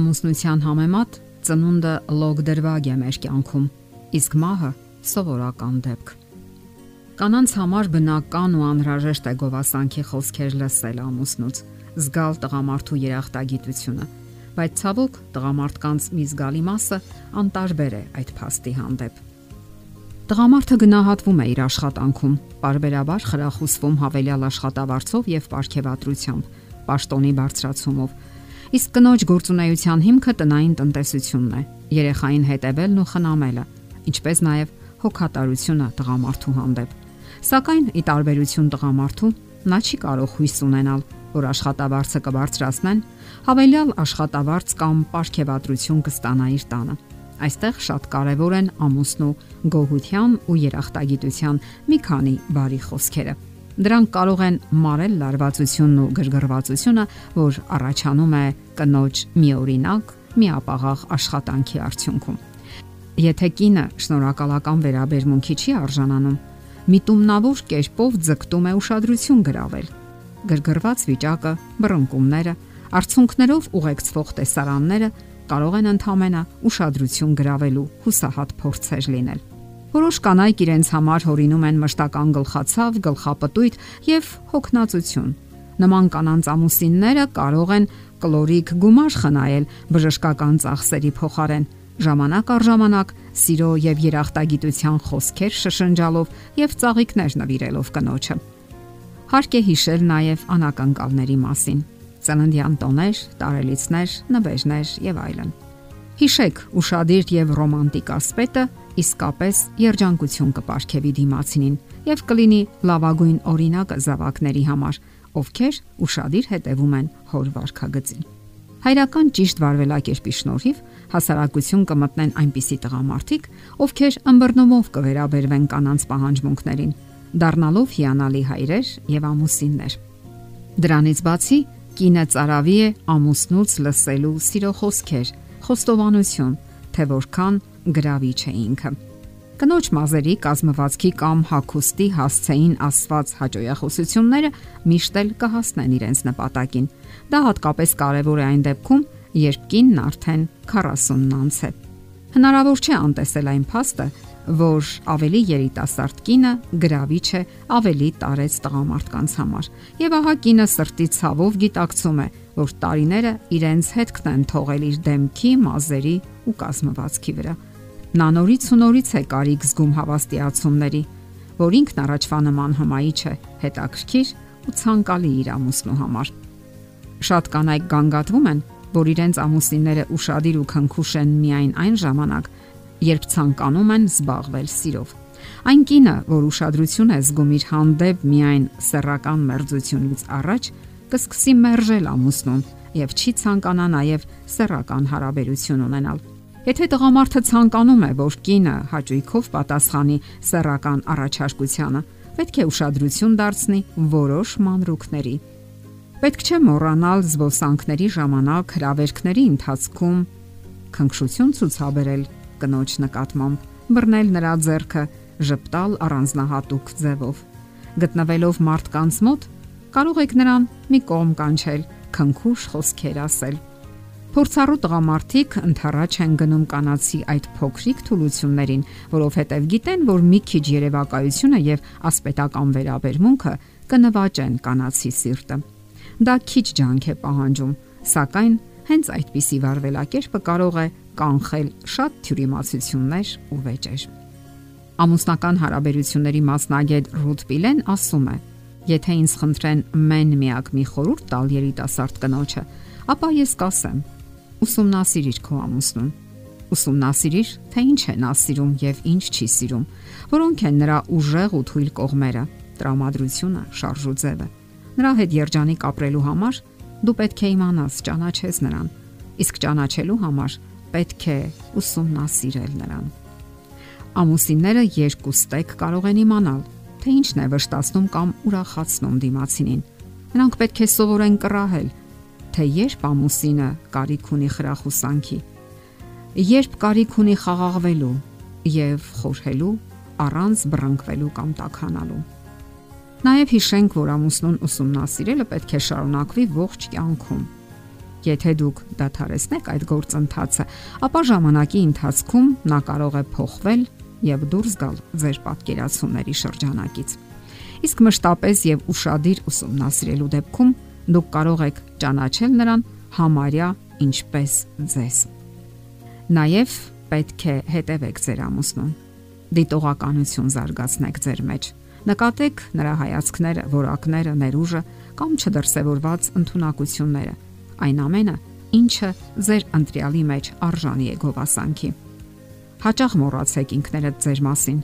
Ամուսնության համեմատ ծնունդը լոգ դրվագ է մեր կյանքում, իսկ մահը սովորական դեպք։ Կանանց համար բնական ու անհրաժեշտ է գովասանքի խոսքեր լսել ամուսնուց, զգալ տղամարդու երախտագիտությունը, բայց ցավոք տղամարդկանց մի զգալի մասը անտարբեր է այդ փաստի հանդեպ։ Տղամարդը գնահատվում է իր աշխատանքում, parberabar խրախուսվում հավելյալ աշխատավարձով եւ ապարքեվատրությամբ, պաշտոնի բարձրացումով, Իսկ կնոջ գործունեության հիմքը տնային տնտեսությունն է, երեխային հետևելն ու խնամելը, ինչպես նաև հոգատարությունը տղամարդու հանդեպ։ Սակայն ի տարբերություն տղամարդու, նա չի կարող հույս ունենալ, որ աշխատավարձը կբարձրացնեն, հավելյալ աշխատավարձ կամ ապարքեվատրություն կստանա իր տանը։ Այստեղ շատ կարևոր են ամուսնու գոհության ու երախտագիտության մի քանի բարի խոսքերը։ Դրանք կարող են մարել լարվածությունն ու գրգռվածությունը, որ առաջանում է կնոջ միօրինակ, միապաղաղ աշխատանքի արդյունքում։ Եթե կինը շնորհակալական վերաբերմունքի չի արժանանում, միտումնավոր կերպով ձգտում է ուշադրություն գրավել։ Գրգռված վիճակը, բռնկումները, արցունքներով ուղեկցվող տեսարանները կարող են ընդհանրապես ուշադրություն գրավելու հուսահատ փորձեր լինել։ Որոշ կանայք իրենց համար հորինում են մշտական գլխացավ, գլխապտույտ եւ հոգնածություն։ Նման կանանց ամուսինները կարող են կլորիկ գումար խնայել բժշկական ծախսերի փոխարեն ժամանակ առ ժամանակ սիրո եւ երախտագիտության խոսքեր շշնջալով եւ ծաղիկներ նվիրելով կնոջը։ Հարկ է հիշել նաեւ անակնկալների մասին։ Ծննդյան տոներ, տարելիցներ, նվեժներ եւ այլն։ Հիշեք, ուրشادիր եւ ռոմանտիկ ասպետը իսկապես երջանկություն կապարքեվի դիմացին եւ կլինի լավագույն օրինակը զավակների համար, ովքեր ուրشادիր հետևում են հոր վարքագծին։ Հայրական ճիշտ վարվելակերպի շնորհիվ հասարակություն կմտնեն այնպիսի տղամարդիկ, ովքեր ըմբռնումով կվերաբերվեն կանանց պահանջմունքներին, դառնալով հիանալի հայրեր եւ ամուսիններ։ Դրանից բացի, կինը ծարավի է ամուսնուց լսելու սիրո խոսքեր, խոստովանություն, թե որքան գրավիչ է ինքը։ Կնոջ մազերի կազմվածքի կամ հակոստի հասցեին ասված հաջողությունները միշտ էլ կհասնեն իրենց նպատակին։ Դա հատկապես կարևոր է այն դեպքում, երբ կինն արդեն 40-ն անց է։ Հնարավոր չէ անտեսել այն փաստը, որ ավելի երիտասարդ կինը գրավիչ է ավելի տարեց տղամարդկանց համար։ Եվ ահա կինը սրտի ցավով գիտակցում է, որ տարիները իրենց հետքն են թողել իր դեմքի, մազերի ու կազմվածքի վրա։ Նա նորից ու նորից է կարիք զգում հավաստիացումների, որ ինքն առաջվա նման հմայիչ է, հետաքրքիր ու ցանկալի իր ամուսնու համար։ Շատ կանայք գանգատվում են, որ իրենց ամուսինները ուրشادիր ու քնքուշ են միայն այն ժամանակ, երբ ցանկանում են զբաղվել սիրով։ Այն կինը, որ ուշադրություն է զգում իր հանդեպ միայն սեռական մերձությունից առաջ, կսկսի մերժել ամուսնուն եւ չի ցանկանա նաեւ սեռական հարաբերություն ունենալ։ Եթե տղամարդը ցանկանում է, որ կինը հաճույքով պատասխանի սեռական առաջարկությանը, պետք է ուշադրություն դարձնի որոշ մանրուքների։ Պետք չէ մոռանալ զբոսանքների ժամանակ հրավերքների ընթացքում քնքշություն ցուցաբերել կնոջ նկատմամբ, բռնել նրա ձեռքը, ճպտալ առանձնահատուկ ձևով։ Գտնվելով մարդկանց մոտ, կարող եք նրան մի կողմ կանչել, քնքուշ խոսքեր ասել Փորձառու տղամարդիկ ընթառաջ են գնում կանացի այդ փոքրիկ թուլություններին, որովհետև գիտեն, որ մի քիչ երևակայությունը եւ ասպետական վերաբերմունքը կնվաճեն կանացի սիրտը։ Դա քիչ ջանք է պահանջում, սակայն հենց այդպիսի վարվելակերպը կարող է կանխել շատ թյուրիմացություններ ու վեճեր։ Ամուսնական հարաբերությունների մասնագետ Ռութ Պիլեն ասում է. Եթե ինձ խնդրեն մեն միակ մի խորհուրդ տալ երիտասարդ կնոջը, ապա ես կասեմ ուսումնասիրիր քո ամուսնուն։ Ուսումնասիրիր, թե ինչ է նա սիրում եւ ինչ չի սիրում, որոնք են նրա ուժեղ ու թույլ կողմերը, տրամադրությունը, շարժուձևը։ Նրա հետ երջանիկ ապրելու համար դու պետք է իմանաս, ճանաչես նրան, իսկ ճանաչելու համար պետք է ուսումնասիրել նրան։ Ամուսինները երկուստեք կարող են իմանալ, թե ինչն է վշտացնում կամ ուրախացնում դիմացինին։ Նրանք պետք է սովորեն կռահել թե երբ ամուսինը կարիք ունի խրախուսանքի, երբ կարիք ունի խաղաղվելու եւ խորհելու առանց բռնկվելու կամ տականալու։ Նաև հիշենք, որ ամուսնուն ուսումնասիրելը պետք է շարունակվի ողջ կյանքում։ Եթե դուք դադարեցնեք այդ գործընթացը, ապա ժամանակի ընթացքում նա կարող է փոխվել եւ դուրս գալ ձեր պատկերացումների շրջանակից։ Իսկ մշտապես եւ ուրشادիր ուսումնասիրելու դեպքում դուք կարող եք ճանաչել նրան համարյա ինչպես ձեզ։ Նաեւ պետք է հետևեք ձեր ամուսնուն։ Դիտողականություն զարգացնեք ձեր մեջ։ Նկատեք նրա հայացքները, որակները, ներուժը կամ չդրսևորված ընտունակությունները այն ամենը, ինչը ձեր ընտրյալի մեջ արժանի է գովասանքի։ Հաճախ մոռացեք ինքներդ ձեր մասին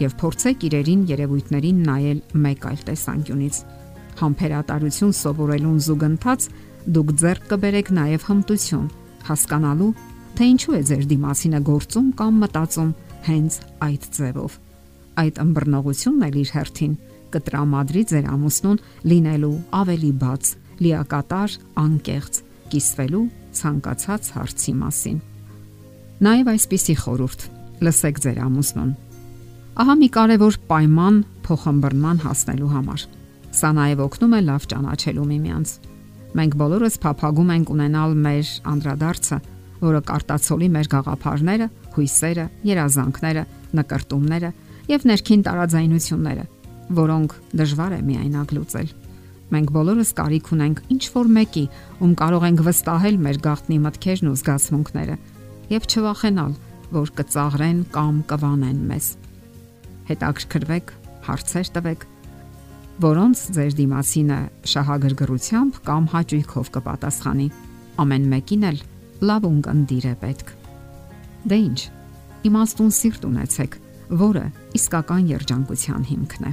եւ փորձեք իրերին երևույթներին նայել մեկ այլ տեսանկյունից։ Համբերատարություն սովորելուն զուգընթաց դուք ձեռք կբերեք նաեւ հմտություն, հասկանալու, թե ինչու է ձեր դիմացինը գործում կամ մտածում հենց այդ ձևով։ Այդ ըմբռնողությունն էլ իր հերթին կտրամադրի ձեր ամուսնուն լինելու ավելի բաց, լիակատար, անկեղծ, կիսվելու ցանկացած հարցի մասին։ Նաև այսպիսի խորհուրդ. լսեք ձեր ամուսնուն։ Ահա մի կարևոր պայման փոխհմբռնման հասնելու համար։ Սա նաև օգնում է լավ ճանաչելու միմյանց։ Մենք բոլորս փափագում ենք ունենալ մեր անդրադարձը, որը կարտացոլի մեր գաղափարները, հույսերը, երազանքները, նկարտումները եւ ներքին տարաձայնությունները, որոնք դժվար է միայնակ լուծել։ Մենք բոլորս կարիք ունենք ինչ որ մեկի, ում կարող ենք վստահել մեր գաղտնի մտքերն ու զգացմունքները եւ չվախենալ, որ կծաղրեն կամ կվանեն մեզ։ Հետաքրքրվեք, հարցեր տվեք, որոնց ձեր դիմացինը շահագրգռությամբ կամ հաճույքով կպատասխանի։ Ամեն մեկին էլ լավ ունկնդիր է պետք։ Դե ինչ, իմաստուն սիրտ ունեցեք, որը իսկական երջանկության հիմքն է։